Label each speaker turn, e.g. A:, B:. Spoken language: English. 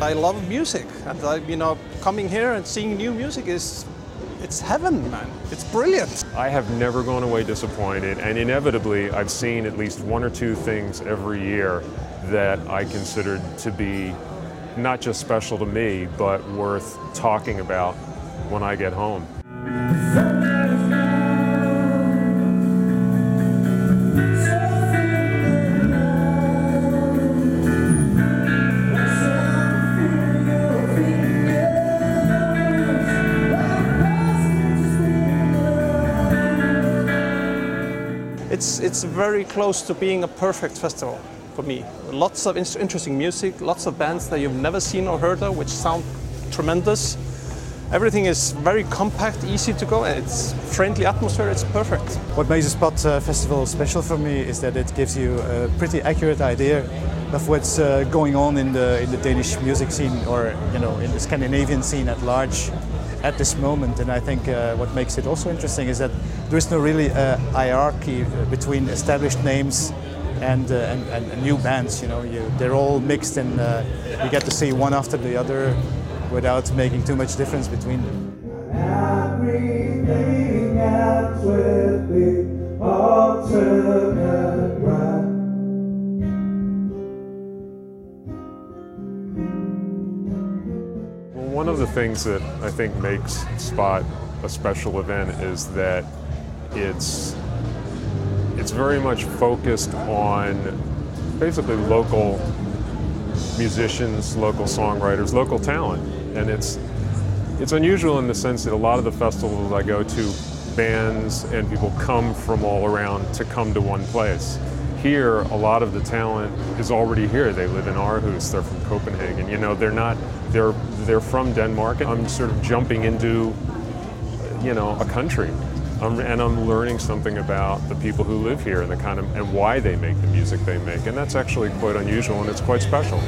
A: I love music, and I, you know, coming here and seeing new music is, it's heaven, man. It's brilliant.
B: I have never gone away disappointed, and inevitably, I've seen at least one or two things every year that I considered to be not just special to me, but worth talking about when I get home.
A: It's, it's very close to being a perfect festival for me. Lots of in- interesting music, lots of bands that you've never seen or heard of, which sound tremendous. Everything is very compact, easy to go, and it's friendly atmosphere. It's perfect.
C: What makes the Spot uh, Festival special for me is that it gives you a pretty accurate idea of what's uh, going on in the in the Danish music scene or you know in the Scandinavian scene at large at this moment. And I think uh, what makes it also interesting is that there is no really uh, hierarchy between established names and, uh, and, and new bands. You know, you, they're all mixed, and uh, you get to see one after the other without making too much difference between them.
B: One of the things that I think makes Spot a special event is that it's it's very much focused on basically local musicians, local songwriters, local talent, and it's it's unusual in the sense that a lot of the festivals I go to, bands and people come from all around to come to one place. Here, a lot of the talent is already here. They live in Aarhus. They're from Copenhagen. You know, they're not. They're they're from Denmark. And I'm sort of jumping into, you know, a country, um, and I'm learning something about the people who live here and the kind of and why they make the music they make. And that's actually quite unusual and it's quite special.